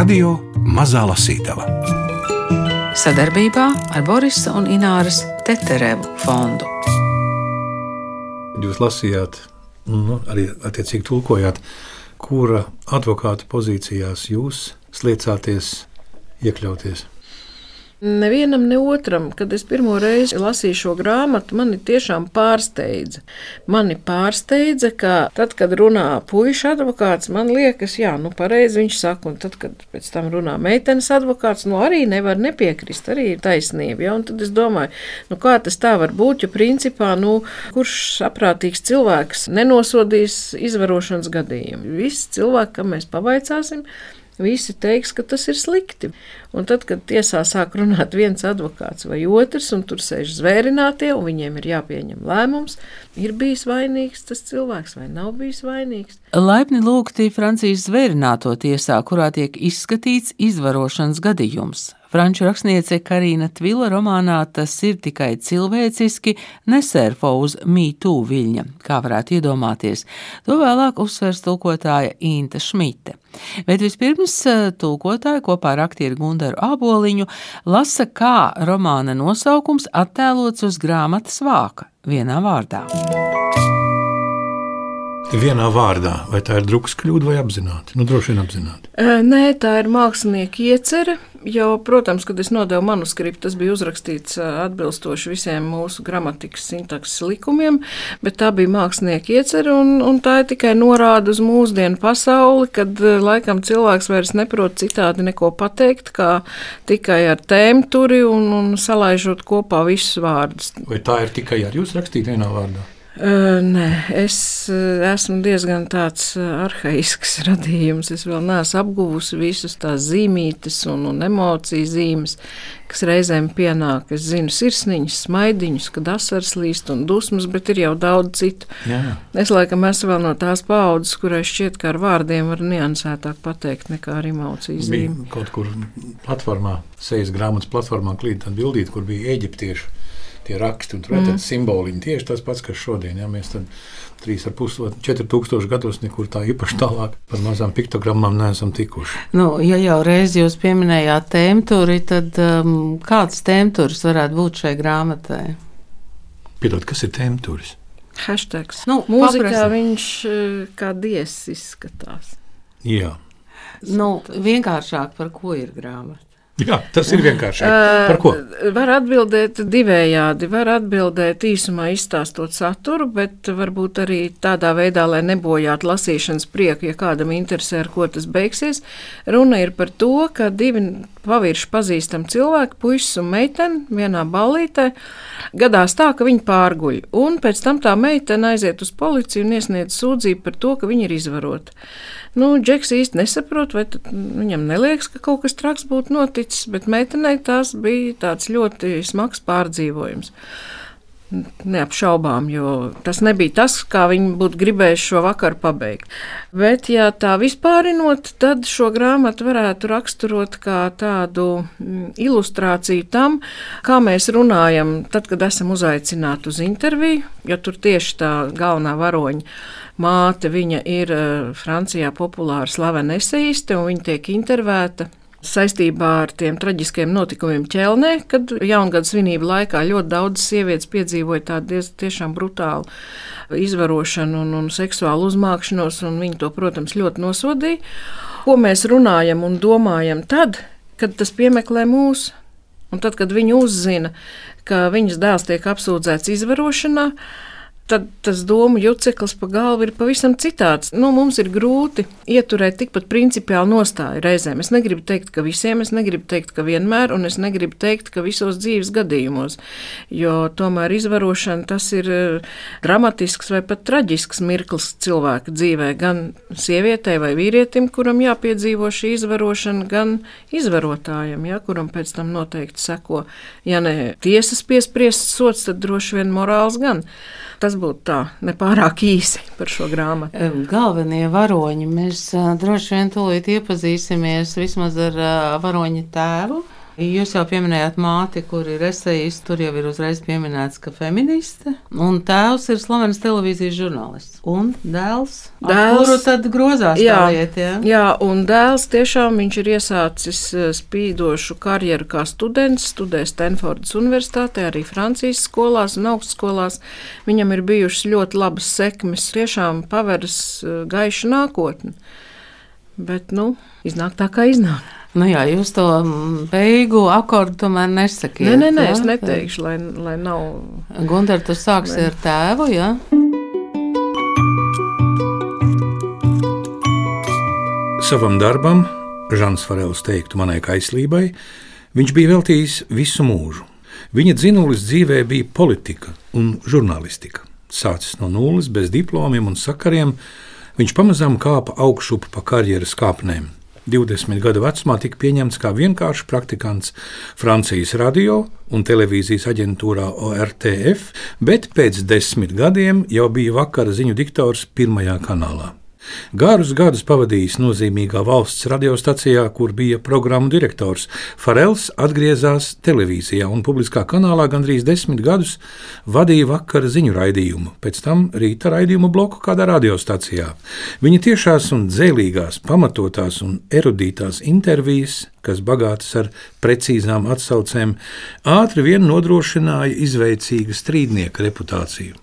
Radio Mazā Lasītava sadarbībā ar Borisa un Ināras Teterevu fondu. Jūs lasījāt, nu, arī attiecīgi tulkojāt, kura advokāta pozīcijās jūs sliecāties iekļauties. Nevienam, ne otram, kad es pirmo reizi lasīju šo grāmatu, mani tiešām pārsteidza. Mani pārsteidza, ka tad, kad runā puikas advokāts, man liekas, jā, nu, pareizi viņš saka, un tad, kad pēc tam runā meitenes advokāts, nu, arī nevar nepiekrist, arī ir taisnība. Ja? Un tad es domāju, nu, kā tas tā var būt, jo principā, nu, kurš saprātīgs cilvēks nenosodīs izvarošanas gadījumu? Visi cilvēki, kam mēs pavaicāsim, visi teiks, ka tas ir slikti. Un tad, kad tiesā sāk runāt viens advokāts vai otrs, un tur sēž zvērinātie, un viņiem ir jāpieņem lēmums, ir bijis vainīgs tas cilvēks vai nav bijis vainīgs. Laipni lūgti Francijas zvērināto tiesā, kurā tiek izskatīts izvarošanas gadījums. Franču rakstniece Karina Tvila romānā tas ir tikai cilvēciski, nesērfo uz mītū viļņa, kā varētu iedomāties. To vēlāk uzsvers tulkotāja Inta Šmite. Bet vispirms eh, tulkotāja kopā ar aktieru Gundaru Āboliņu lasa, kā romāna nosaukums attēlots uz grāmatas vāka vienā vārdā. Vienā vārdā, vai tā ir drukas kļūda vai apzināti? Nu, droši vien apzināti. Nē, tā ir mākslinieka iecerē. Jau, protams, kad es nodevu manuskriptu, tas bija uzrakstīts atbilstoši visiem mūsu gramatikas, sintakses likumiem, bet tā bija mākslinieka iecerē, un, un tā ir tikai norāda uz mūsdienu pasauli, kad laikam cilvēks vairs neprot citādi neko pateikt, kā tikai ar tēmturi un, un salaižot kopā visus vārdus. Vai tā ir tikai ar jūs rakstīt vienā vārdā? Nē, es esmu diezgan tāds arhaisks radījums. Es vēl neesmu apguvusi visus tās zīmītes un, un emociju zīmes, kas reizēm pienāk. Es zinu sirsniņus, smaidiņus, kad asars līst un dusmas, bet ir jau daudz citu. Jā. Es laikam esmu vēl no tās paudzes, kurai šķiet, ka ar vārdiem var niansētāk pateikt nekā ar emociju zīmēm. Kaut kur platformā, sejas grāmatas platformā klīt tāda bildīte, kur bija eģiptieši tie raksti un mm. simboliņi tieši tas pats, kas šodien. Ja, mēs tam 3,5, 4,000 gados nekur tā īpaši tālāk par mazām piktogrammām neesam tikuši. Nu, ja jau reiz jūs pieminējāt tēmturi, tad um, kāds tēmturis varētu būt šai grāmatai? Piedod, kas ir tēmturis? Hashtags. Nu, Mūzikā paprasti. viņš uh, kā diesis izskatās. Jā. Nu, vienkāršāk par ko ir grāmata? Jā, tas ir vienkāršāk. Par ko? Var atbildēt divējādi. Var atbildēt īsumā izstāstot saturu, bet varbūt arī tādā veidā, lai nebojātu lasīšanas prieku, ja kādam interesē, ar ko tas beigsies. Runa ir par to, ka divi pavirši pazīstami cilvēki, puisis un meitene, vienā ballītē, gadās tā, ka viņi pārguļ. Un pēc tam tā meitene aiziet uz policiju un iesniedz sūdzību par to, ka viņi ir izvaroti. Nu, Džeks īsti nesaprot, vai viņam neliekas, ka kaut kas traks būtu noticis, bet meitenei tas bija tāds ļoti smags pārdzīvojums. Neapšaubām, jo tas nebija tas, kā viņi būtu gribējuši šo vakaru pabeigt. Bet, ja tā vispārinot, tad šo grāmatu varētu raksturot kā tādu mm, ilustrāciju tam, kā mēs runājam, tad, kad esam uzaicināti uz interviju, jo tur tieši tā galvenā varoņa māte, viņa ir eh, Francijā populāra slavena eseiste, un viņa tiek intervēta saistībā ar tiem traģiskiem notikumiem ķelnē, kad jaungada svinību laikā ļoti daudz sievietes piedzīvoja tādu diezgan brutālu izvarošanu un, un seksuālu uzmākšanos, un viņi to, protams, ļoti nosodīja. Ko mēs runājam un domājam tad, kad tas piemeklē mūs, un tad, kad viņi uzzina, ka viņas dēls tiek apsūdzēts izvarošanā, tad tas domu juceklis pa galvu ir pavisam citāds. Nu, mums ir grūti ieturēt tikpat principiāli nostāju reizēm. Es negribu teikt, ka visiem, es negribu teikt, ka vienmēr, un es negribu teikt, ka visos dzīves gadījumos, jo tomēr izvarošana tas ir eh, dramatisks vai pat traģisks mirklis cilvēka dzīvē, gan sievietei vai vīrietim, kuram jāpiedzīvo šī izvarošana, gan izvarotājam, ja, kuram pēc tam noteikti seko, ja ne tiesas piespriests sots, tad droši vien morāls gan. Tas būtu tā nepārāk īsi par šo grāmatu. Galvenie varoņi mēs droši vien tūlīt iepazīsimies vismaz ar varoņa tēvu. Jūs jau pieminējāt māti, kur ir esejists, tur jau ir uzreiz pieminēts, ka feministe, un tēvs ir slavens televīzijas žurnālists. Un dēls, dēls kuru tad grozās jā, liet, jā? jā, un dēls tiešām viņš ir iesācis eh, spīdošu karjeru kā students, studē Stanfordas universitātē, arī Francijas skolās un augstskolās. Viņam ir bijušas ļoti labas sekmes, tiešām paveras eh, gaišu nākotni. Bet, nu, iznāk tā, kā iznāk. Nu jā, jūs to mm, beigu akordu tomēr nesakiet. Nē, nē, nē es neteikšu, lai, lai nav. Gunter, tu sāksi ar tēvu, jā? Savam darbam, Žants Farels teiktu manai kaislībai, viņš bija veltījis visu mūžu. Viņa dzinulis dzīvē bija politika un žurnālistika. Sācis no nulles, bez diplomiem un sakariem, viņš pamazām kāpa augšup pa karjeras kāpnēm 20 gadu vecumā tika pieņemts kā vienkāršs praktikants Francijas radio un televīzijas aģentūrā ORTF, bet pēc desmit gadiem jau bija vakara ziņu diktors pirmajā kanālā. Garus gadus pavadījis nozīmīgā valsts radiostacijā, kur bija programmu direktors. Farels atgriezās televīzijā un publiskā kanālā gandrīz desmit gadus vadīja vakara ziņu raidījumu, pēc tam rīta raidījumu bloku kādā radiostacijā. Viņa tiešās un dzēlīgās, pamatotās un erudītās intervijas kas bagātas ar precīzām atsaucēm, ātri vien nodrošināja izveicīgu strīdnieka reputāciju.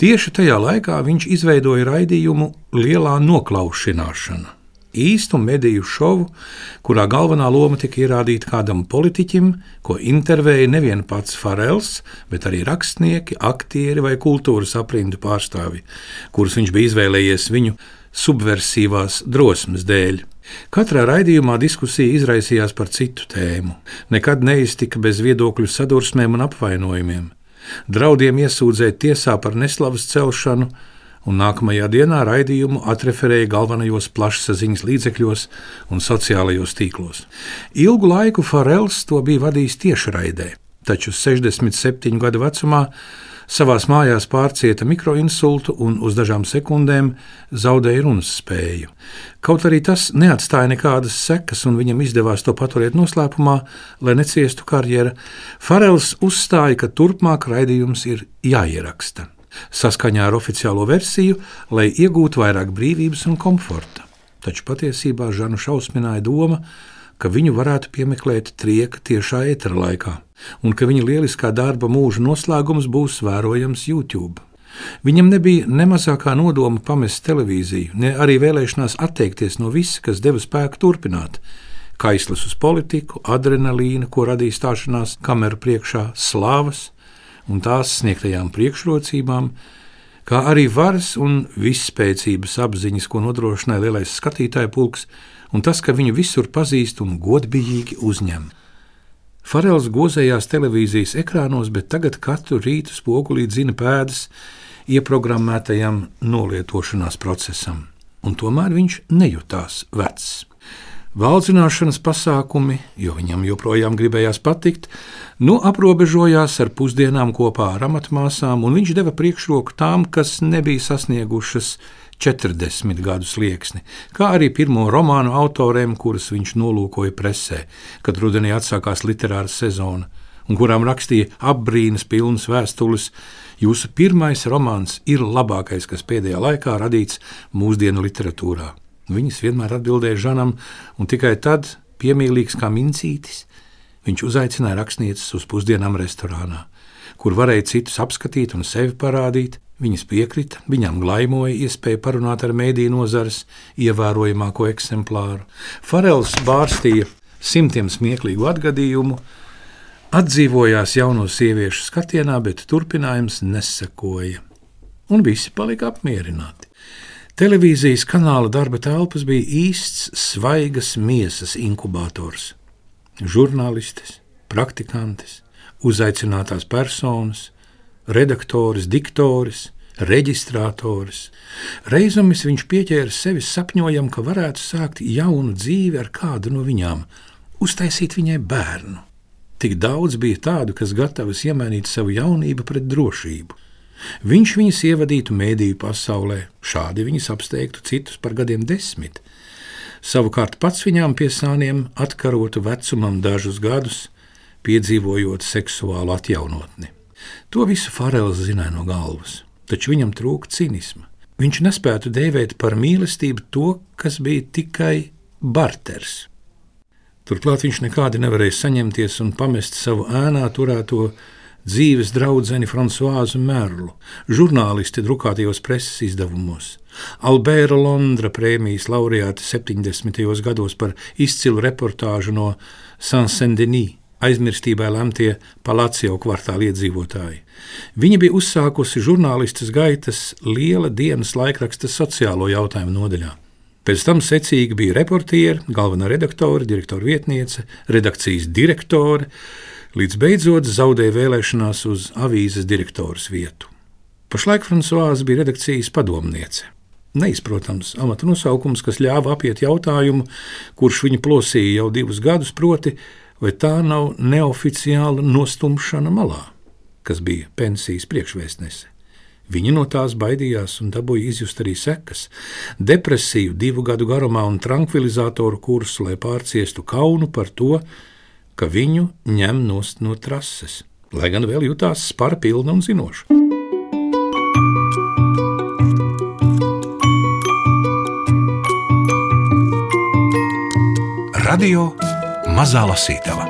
Tieši tajā laikā viņš izveidoja raidījumu Lielā noklaušināšana. Īstu mediju šovu, kurā galvenā loma tika ierādīta kādam politiķim, ko intervēja nevien pats Farels, bet arī rakstnieki, aktieri vai kultūras aprindu pārstāvi, kurus viņš bija izvēlējies viņu subversivās drosmes dēļ. Katrā raidījumā diskusija izraisījās par citu tēmu. Nekad neiztika bez viedokļu sadursmēm un apvainojumiem draudiem iesūdzēt tiesā par neslavas celšanu, un nākamajā dienā raidījumu atreferēja galvenajos plašsaziņas līdzekļos un sociālajos tīklos. Ilgu laiku Farels to bija vadījis tiešraidē, taču 67 gadu vecumā savās mājās pārcieta mikroinsultu un uz dažām sekundēm zaudēja runas spēju. Kaut arī tas neatstāja nekādas sekas, un viņam izdevās to paturēt noslēpumā, lai neciestu karjeru, Farels uzstāja, ka turpmāk raidījums ir jāieraksta. Saskaņā ar oficiālo versiju, lai iegūtu vairāk brīvības un komforta. Taču patiesībā Žanu šausmināja doma, ka viņu varētu piemeklēt trieka tiešā etra laikā, un ka viņa lieliskā darba mūža noslēgums būs vērojams YouTube. Viņam nebija ne mazākā nodoma pamest televīziju, ne arī vēlēšanās atteikties no visa, kas deva spēku turpināt. Kaislis uz politiku, adrenalīna, ko radīja stāšanās kameru priekšā, slāvas un tās sniegtajām priekšrocībām, kā arī varas un visspēcības apziņas, ko nodrošināja lielais skatītāju pulks, un tas, ka viņu visur pazīst un godīgi uzņem. Farels gozējās televīzijas ekrānos, bet tagad katru rītu spogulī dzina pēdas ieprogrammētajam nolietošanās procesam, un tomēr viņš nejūtās vecs. Valdzināšanas pasākumi, jo viņam joprojām gribējās patikt, nu aprobežojās ar pusdienām kopā ar amatmāsām, un viņš deva priekšroku tām, kas nebija sasniegušas 40 gadu slieksni, kā arī pirmo romānu autoriem, kurus viņš nolūkoja presē, kad rudenī atsākās literāra sezona, un kurām rakstīja apbrīnas pilnas vēstules. Jūsu pirmais romāns ir labākais, kas pēdējā laikā radīts mūsdienu literatūrā. Viņas vienmēr atbildēja Žanam, un tikai tad, piemīlīgs kā mincītis, viņš uzaicināja rakstnieces uz pusdienām restorānā, kur varēja citus apskatīt un sevi parādīt, Viņas piekrita, viņam glaimoja iespēja parunāt ar mēdīju nozares ievērojamāko eksemplāru. Farels bārstīja simtiem smieklīgu atgadījumu, atdzīvojās jauno sieviešu skatienā, bet turpinājums nesekoja, un visi palika apmierināti. Televīzijas kanāla darba telpas bija īsts svaigas miesas inkubators. Žurnālistes, praktikantes, uzaicinātās personas – redaktoris, diktoris, reģistrātoris. Reizumis viņš pieķēra sevi sapņojam, ka varētu sākt jaunu dzīvi ar kādu no viņām, uztaisīt viņai bērnu. Tik daudz bija tādu, kas gatavs iemainīt savu jaunību pret drošību. Viņš viņus ievadītu mēdīju pasaulē, šādi viņus apsteigtu citus par gadiem desmit. Savukārt pats viņām pie sāniem atkarotu vecumam dažus gadus, piedzīvojot seksuālu atjaunotni. To visu Farels zināja no galvas, taču viņam trūka cinisma. Viņš nespētu dēvēt par mīlestību to, kas bija tikai barters. Turklāt viņš nekādi nevarēja saņemties un pamest savu ēnā turēto dzīves draugu Frančiskāzu Merlu, žurnālisti drukātajos preses izdevumos, Alberta Londra prēmijas laureāti 70. gados par izcilu reportāžu no Saint-Denis aizmirstībā lemtie Palacio kvartāla iedzīvotāji. Viņa bija uzsākusi žurnālistas gaitas liela dienas laikraksta sociālo jautājumu nodaļā. Pēc tam secīgi bija reportieri, galvenā redaktore, direktora vietniece, redakcijas direktore, līdz beidzot zaudēja vēlēšanās uz avīzes direktoras vietu. Pašlaik Frančiskāze bija redakcijas padomniece. Neizprotams amata nosaukums, kas ļāva apiet jautājumu, kurš viņa plosīja jau divus gadus, proti, vai tā nav neoficiāla nostumšana malā, kas bija pensijas priekšvēstnese. Viņi no tās baidījās un dabūja izjust arī sekas - depresiju divu gadu garumā un tranquilizatoru kursu, lai pārciestu kaunu par to, ka viņu ņem nost no trases, lai gan vēl jutās spara pilna un zinoša. Radio Mazā Lasītava.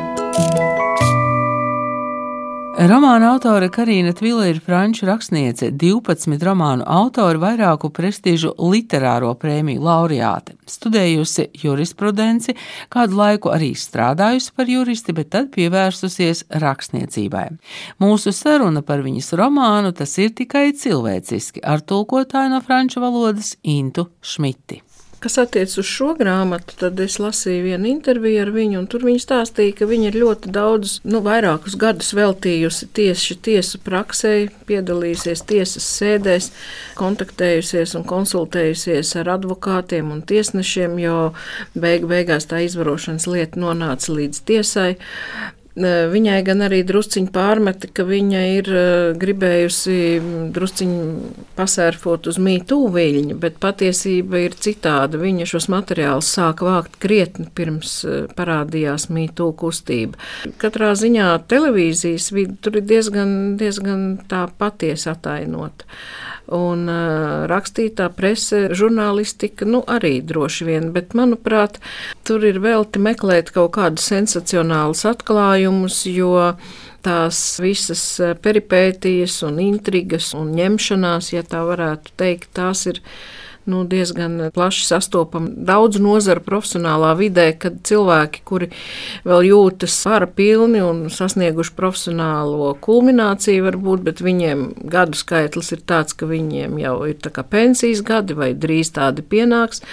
Romāna autore Karina Tvila ir franču rakstniece, 12 romānu autori, vairāku prestižu literāro prēmiju laureāte, studējusi jurisprudenci, kādu laiku arī strādājusi par juristi, bet tad pievērsusies rakstniecībai. Mūsu saruna par viņas romānu tas ir tikai cilvēciski ar tulkotāju no franču valodas Intu Šmiti. Kas attiecas uz šo grāmatu, tad es lasīju vienu interviju ar viņu, un tur viņa stāstīja, ka viņa ir ļoti daudz, nu, vairākus gadus veltījusi tieši tiesu praksē, piedalījusies tiesas sēdēs, kontaktējusies un konsultējusies ar advokātiem un tiesnešiem, jo beig beigās tā izvarošanas lieta nonāca līdz tiesai. Viņai gan arī drusciņi pārmeta, ka viņa ir gribējusi drusciņi pasērfot uz mītū viļņu, bet patiesība ir citāda. Viņa šos materiālus sāka vākt krietni pirms parādījās mītū kustība. Katrā ziņā televīzijas vidi tur ir diezgan, diezgan tā patiesi atainota. Un uh, rakstītā prese, žurnālistika, nu arī droši vien, bet manuprāt, tur ir velti meklēt kaut kādus sensacionālus atklājumus, jo tās visas peripētijas un intrigas un ņemšanās, ja tā varētu teikt, tās ir nu, diezgan plaši sastopama daudzu nozaru profesionālā vidē, kad cilvēki, kuri vēl jūtas vara pilni un sasnieguši profesionālo kulmināciju, varbūt, bet viņiem gadu skaitlis ir tāds, ka viņiem jau ir pensijas gadi vai drīz tādi pienāks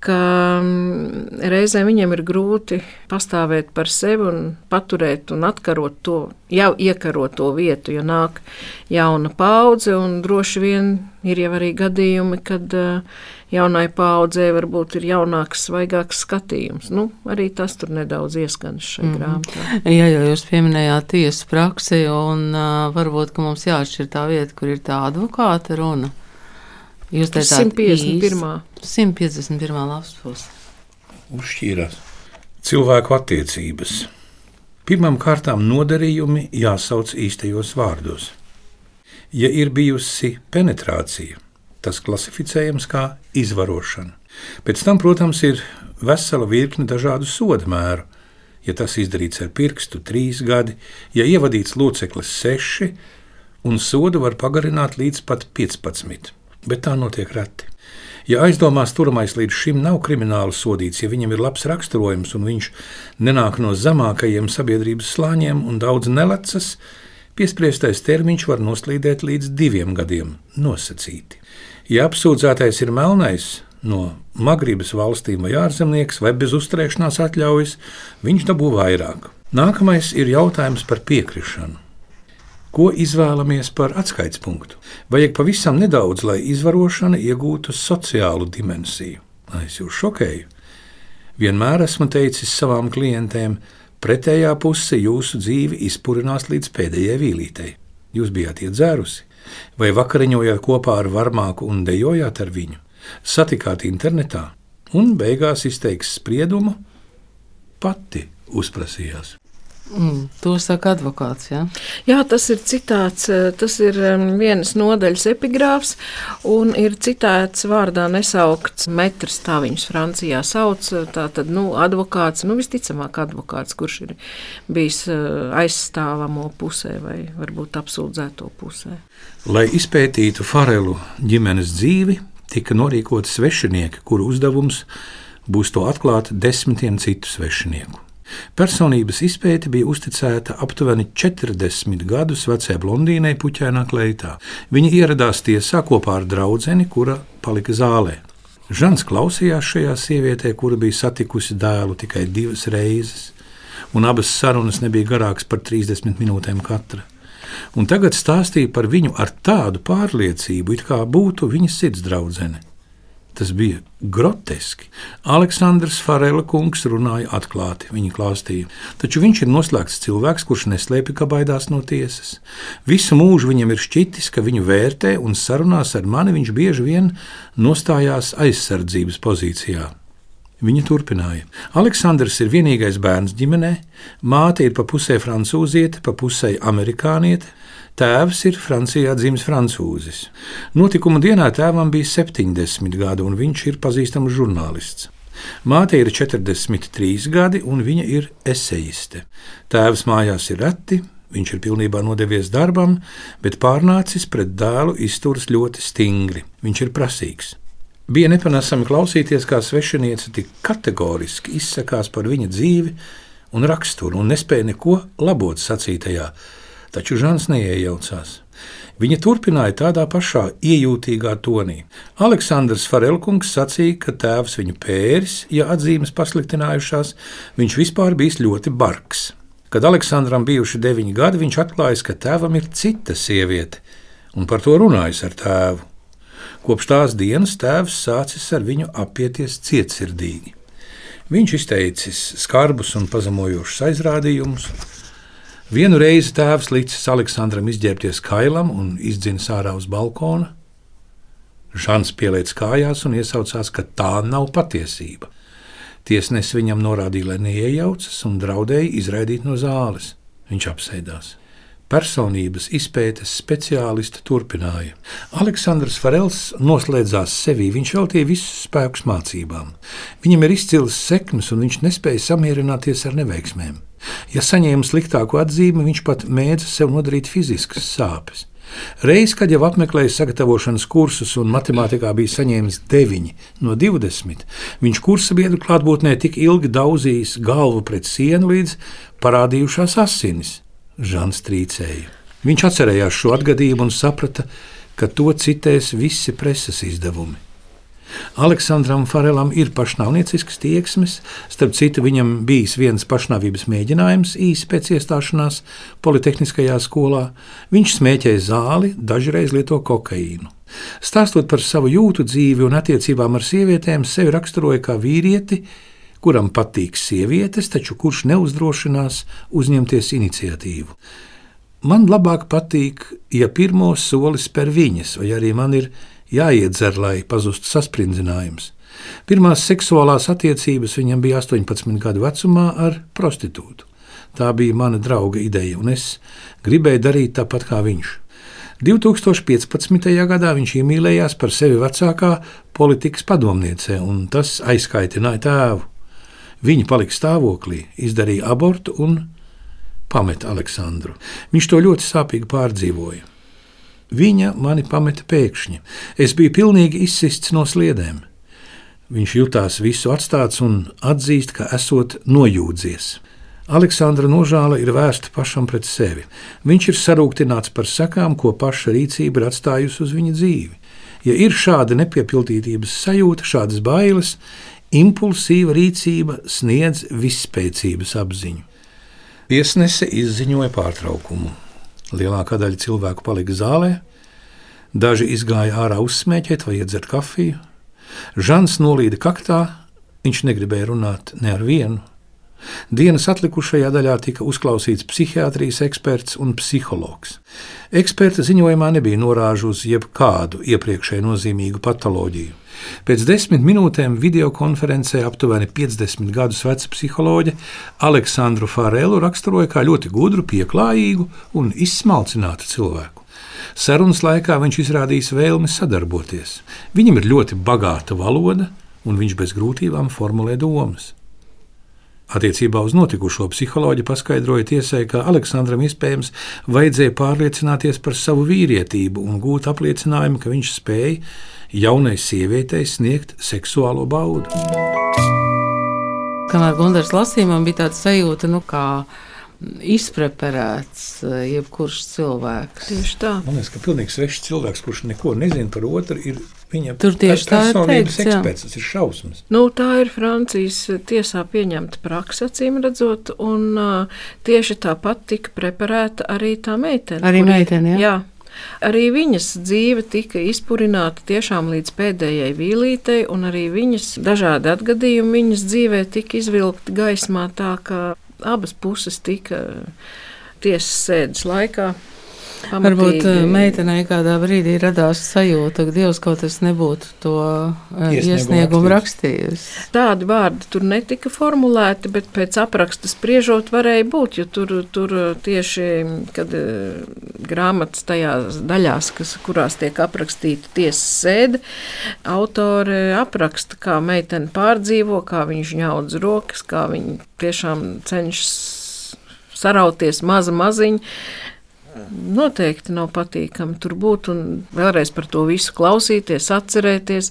ka mm, reizēm viņiem ir grūti pastāvēt par sevi un paturēt un atkarot to, jau iekarot to vietu, jo nāk jauna paudze, un droši vien ir jau arī gadījumi, kad eh, jaunai paudzē varbūt ir jaunāks, svaigāks skatījums. Nu, arī tas tur nedaudz ieskanas šai mm. grāmatā. Jā, jau jūs pieminējāt tiesu praksi, un uh, varbūt, ka mums jāatšķir tā vieta, kur ir tā advokāta runa. Jūs teicāt, 151. 151. lapas puse. Uzšķīrās cilvēku attiecības. Pirmām kārtām nodarījumi jāsauc īstajos vārdos. Ja ir bijusi penetrācija, tas klasificējams kā izvarošana. Pēc tam, protams, ir vesela virkne dažādu sodu mēru. Ja tas izdarīts ar pirkstu, trīs gadi, ja ievadīts loceklis seši, un sodu var pagarināt līdz pat 15 bet tā notiek reti. Ja aizdomās turamais līdz šim nav krimināli sodīts, ja viņam ir labs raksturojums un viņš nenāk no zemākajiem sabiedrības slāņiem un daudz nelecas, piespriestais termiņš var noslīdēt līdz diviem gadiem nosacīti. Ja apsūdzētais ir melnais, no Magribas valstīm vai ārzemnieks vai bez uzturēšanās atļaujas, viņš dabū vairāk. Nākamais ir jautājums par piekrišanu. Ko izvēlamies par atskaites punktu? Vajag pavisam nedaudz, lai izvarošana iegūtu sociālu dimensiju. Es jūs šokēju. Vienmēr esmu teicis savām klientēm, pretējā puse jūsu dzīvi izpurinās līdz pēdējai vīlītei. Jūs bijāt iedzērusi, vai vakariņojāt kopā ar varmāku un dejojāt ar viņu, satikāt internetā un beigās izteiks spriedumu, pati uzprasījās. Mm, to saka advokāts. Ja? Jā, tas ir citāts. eh, Tas ir vienas nodaļas epigrāfs, un ir citāts vārdā nesaukts metrs. Tā viņus Francijā sauc. Tā tad, nu, advokāts, nu, visticamāk, advokāts, kurš ir bijis eh, aizstāvamo pusē vai varbūt apsūdzēto pusē. Lai izpētītu Farelu ģimenes dzīvi, tika norīkoti svešinieki, kuru uzdevums būs to atklāt desmitiem citu svešinieku. Personības izpēte bija uzticēta aptuveni 40 gadus vecai blondīnei puķēnā kleitā. Viņa ieradās tiesā kopā ar draugu, kura palika zālē. Žants klausījās šajā sievietē, kura bija satikusi dēlu tikai divas reizes, un abas sarunas nebija garākas par 30 minūtēm katra. Un tagad stāstīja par viņu ar tādu pārliecību, it kā būtu viņas sirds draudzene. Tas bija groteski. Aleksandrs Farela kungs runāja atklāti, viņa klāstīja. Taču viņš ir noslēgts cilvēks, kurš neslēpj, ka baidās no tiesas. Visu mūžu viņam ir šķitis, ka viņu vērtē, un sarunās ar mani viņš bieži vien nostājās aizsardzības pozīcijā. Viņa turpināja. Aleksandrs ir vienīgais bērns ģimenē, māte ir pa pusē francūziete, pa pusē amerikāniete, tēvs ir Francijā dzimis francūzis. Notikuma dienā tēvam bija 70 gadi, un viņš ir pazīstams žurnālists. Māte ir 43 gadi, un viņa ir eseiste. Tēvs mājās ir reti, viņš ir pilnībā nodevies darbam, bet pārnācis pret dēlu izturas ļoti stingri. Viņš ir prasīgs. Bija nepanesami klausīties, kā svešiniece tik kategoriski izsakās par viņa dzīvi un raksturu, un nespēja neko labot sacītajā. Taču Žants neiejaucās. Viņa turpināja tādā pašā iejūtīgā tonī. Aleksandrs Farelkungs sacīja, ka tēvs viņu pēris, ja atzīmes pasliktinājušās, viņš vispār bijis ļoti bargs. Kad Aleksandram bijuši deviņi gadi, viņš atklājis, ka tēvam ir cita sieviete, un par to runājis ar tēvu. Kopš tās dienas tēvs sācis ar viņu apieties cietsirdīgi. Viņš izteicis skarbus un pazemojošus aizrādījumus. Vienu reizi tēvs licis Aleksandram izģērbties kailam un izdzina ārā uz balkona. Žants pieliec kājās un iesaucās, ka tā nav patiesība. Tiesnesis viņam norādīja, lai neiejaucas un draudēja izraidīt no zāles. Viņš apsēdās. Personības izpētes speciālisti turpināja. Aleksandrs Farels noslēdzās sevī, viņš veltīja visus spēkus mācībām. Viņam ir izcils sekmes, un viņš nespēja samierināties ar neveiksmēm. Ja saņēma sliktāku atzīmi, viņš pat mēdza sev nodarīt fiziskas sāpes. Reiz, kad jau apmeklēja sagatavošanas kursus un matemātikā bija saņēmis 9 no 20, viņš kursa biedru klātbūtnē tik ilgi daudzījis galvu pret sienu, līdz parādījušās asinis. Žants trīcēja. Viņš atcerējās šo atgadījumu un saprata, ka to citēs visi preses izdevumi. Aleksandram Farelam ir pašnāvniecisks tieksmes, starp citu, viņam bijis viens pašnāvības mēģinājums īsi pēc iestāšanās Politehniskajā skolā. Viņš smēķēja zāli, dažreiz lieto kokaīnu. Stāstot par savu jūtu dzīvi un attiecībām ar sievietēm, sevi raksturoja kā vīrieti, kuram patīk sievietes, taču kurš neuzdrošinās uzņemties iniciatīvu. Man labāk patīk, ja pirmo soli spēr viņas, vai arī man ir jāiedzer, lai pazustu sasprindzinājums. Pirmās seksuālās attiecības viņam bija 18 gadu vecumā ar prostitūtu. Tā bija mana drauga ideja, un es gribēju darīt tāpat kā viņš. 2015. gadā viņš iemīlējās par sevi vecākā politikas padomniecē, un tas aizkaitināja tēvu. Viņa palika stāvoklī, izdarīja abortu un pameta Aleksandru. Viņš to ļoti sāpīgi pārdzīvoja. Viņa mani pameta pēkšņi. Es biju pilnīgi izsists no sliedēm. Viņš jutās visu atstāts un atzīst, ka esot nojūdzies. Aleksandra nožēla ir vērsta pašam pret sevi. Viņš ir sarūktināts par sekām, ko paša rīcība ir atstājusi uz viņa dzīvi. Ja ir šāda nepiepildītības sajūta, šādas bailes, impulsīva rīcība sniedz visspēcības apziņu. Tiesnese izziņoja pārtraukumu. Lielākā daļa cilvēku palika zālē, daži izgāja ārā uzsmēķēt vai iedzert kafiju. Žants nolīda kaktā, viņš negribēja runāt ne ar vienu. Dienas atlikušajā daļā tika uzklausīts psihiatrijas eksperts un psihologs. Eksperta ziņojumā nebija norāžu uz jebkādu iepriekšēju nozīmīgu patoloģiju. Pēc desmit minūtēm videokonferencē aptuveni 50 gadus veca psiholoģe Aleksandru Fārelu raksturoja kā ļoti gudru, pieklājīgu un izsmalcinātu cilvēku. Sarunas laikā viņš izrādījis vēlmi sadarboties. Viņam ir ļoti bagāta valoda, un viņš bez grūtībām formulē domas. Attiecībā uz notikušo psiholoģi paskaidroja tiesai, ka Aleksandram iespējams vajadzēja pārliecināties par savu vīrietību un gūt apliecinājumu, ka viņš spēja jaunai sievietei sniegt seksuālo baudu. Kamēr Gunārs lasīja, man bija tāds sajūta, nu, kā izpreparēts eh, jebkurš cilvēks. Tieši tā. Man liekas, ka pilnīgi svešs cilvēks, kurš neko nezina par otru, ir viņa Tur tieši tā ir personības teikts, eksperts. Tas ir šausmas. Nu, tā ir Francijas tiesā pieņemta praksa, acīm redzot, un uh, tieši tāpat tika preparēta arī tā meitene. Arī meitene, jā. jā. Arī viņas dzīve tika izpurināta tiešām līdz pēdējai vīlītei, un arī viņas dažādi atgadījumi viņas dzīvē tika izvilkti gaismā tā, ka abas puses tika tiesas sēdes laikā. Varbūt pamatīgi- eh, meitenei kādā brīdī radās sajūta, ka Dievs kaut kas nebūtu to eh, Iesniegumu iesniegumu rakstījis. Tādi vārdi tur netika formulēti, bet pēc apraksta spriežot, varēja būt. Jo tur, tur tieši kad eh, grāmatas tajās daļās, kas, kurās tiek aprakstīta tiesas sēde, autore apraksta, kā meitene pārdzīvo, kā viņš ņaudz rokas, kā viņa tiešām cenšas sarauties maza maziņa. Noteikti nav patīkami tur būt un vēlreiz par to visu klausīties, atcerēties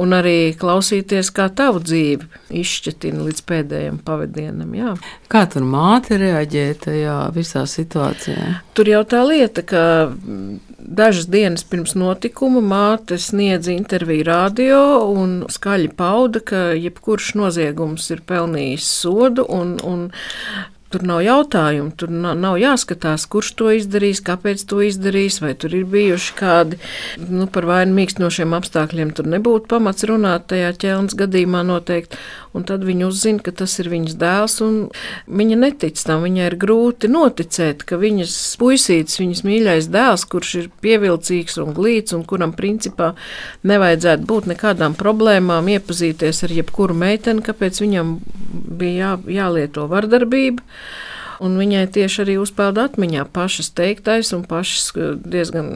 un arī klausīties, kā tavu dzīvi izšķetina līdz pēdējiem pavadienam. Jā. Kā tur māte reaģēja tajā visā situācijā? Tur jau tā lieta, ka mm, dažas dienas pirms notikuma māte sniedza interviju radio un skaļi pauda, ka jebkurš noziegums ir pelnījis sodu un, un Tur nav jautājumu, tur nav, jāskatās, kurš to izdarīs, kāpēc to izdarīs, vai tur ir bijuši kādi nu, par vainu mīkstinošiem apstākļiem. Tur nebūtu pamats runāt tajā ķēlnes gadījumā noteikti. Un tad viņa uzzina, ka tas ir viņas dēls, un viņa netic tam. Viņai ir grūti noticēt, ka viņas puisītis, viņas mīļais dēls, kurš ir pievilcīgs un glīts, un kuram principā nevajadzētu būt nekādām problēmām, iepazīties ar jebkuru meiteni, kāpēc viņam bija jā, jālieto vardarbība. Un viņai tieši arī uzpeld atmiņā pašas teiktais un pašas eh, diezgan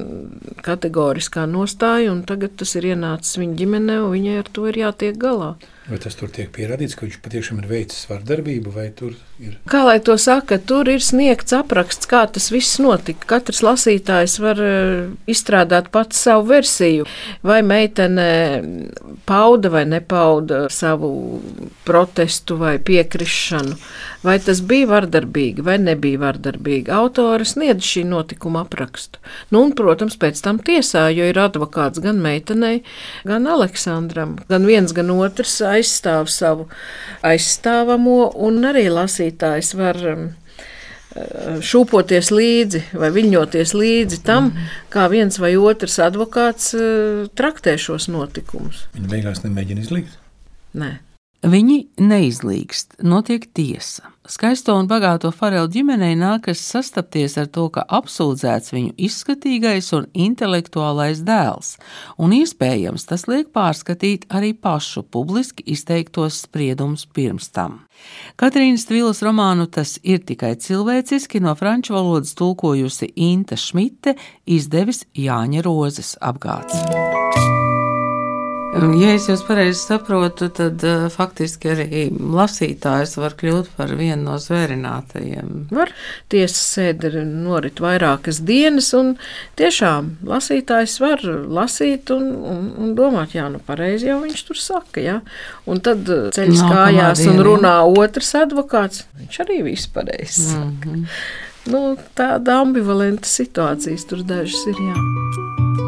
kategoriskā nostāja, un tagad tas ir ienācis viņa ģimenē, un viņai ar to ir jātiek galā. Vai tas tur tiek pierādīts, ka viņš patiešām ir veicis vardarbību, vai tur ir Kā lai to saka, tur ir sniegts apraksts, kā tas viss notika. Katrs lasītājs var eh, izstrādāt pats savu versiju. Vai meitene pauda vai nepauda savu protestu vai piekrišanu, vai tas bija vardarbīgi vai nebija vardarbīgi. Autors sniedz šī notikuma aprakstu. Nu, un, protams, pēc tam tiesā, jo ir advokāts gan meitenei, gan Aleksandram, gan viens, gan otrs aizstāv savu aizstāvamo, un arī lasītājs var um, uh, šūpoties līdzi vai viļņoties līdzi tam, kā viens vai otrs advokāts uh, traktē šos notikumus. viņa beigās nemēģina izlikt? Nē. Viņi neizlīgst, notiek tiesa. Skaisto un bagāto Farelu ģimenei nākas sastapties ar to, ka apsūdzēts viņu izskatīgais un intelektuālais dēls, un iespējams tas liek pārskatīt arī pašu publiski izteiktos spriedumus pirms tam. Katrīnas Tvilas romānu Tas ir tikai cilvēciski no franču valodas tulkojusi Inta Šmite, izdevis Jāņa Rozes apgāds. Ja es jūs pareizi saprotu, tad uh, faktiski arī lasītājs var kļūt par vienu no zvērinātajiem. Var tiesas sēde norit vairākas dienas, un tiešām lasītājs var lasīt un, un, un domāt, jā, nu pareizi jau viņš tur saka, jā. Un tad uh, ceļš Nākamā kājās un runā otrs advokāts, viņš arī viss pareizi saka. Mhm. Nu, tāda ambivalenta situācijas tur dažas ir, jā.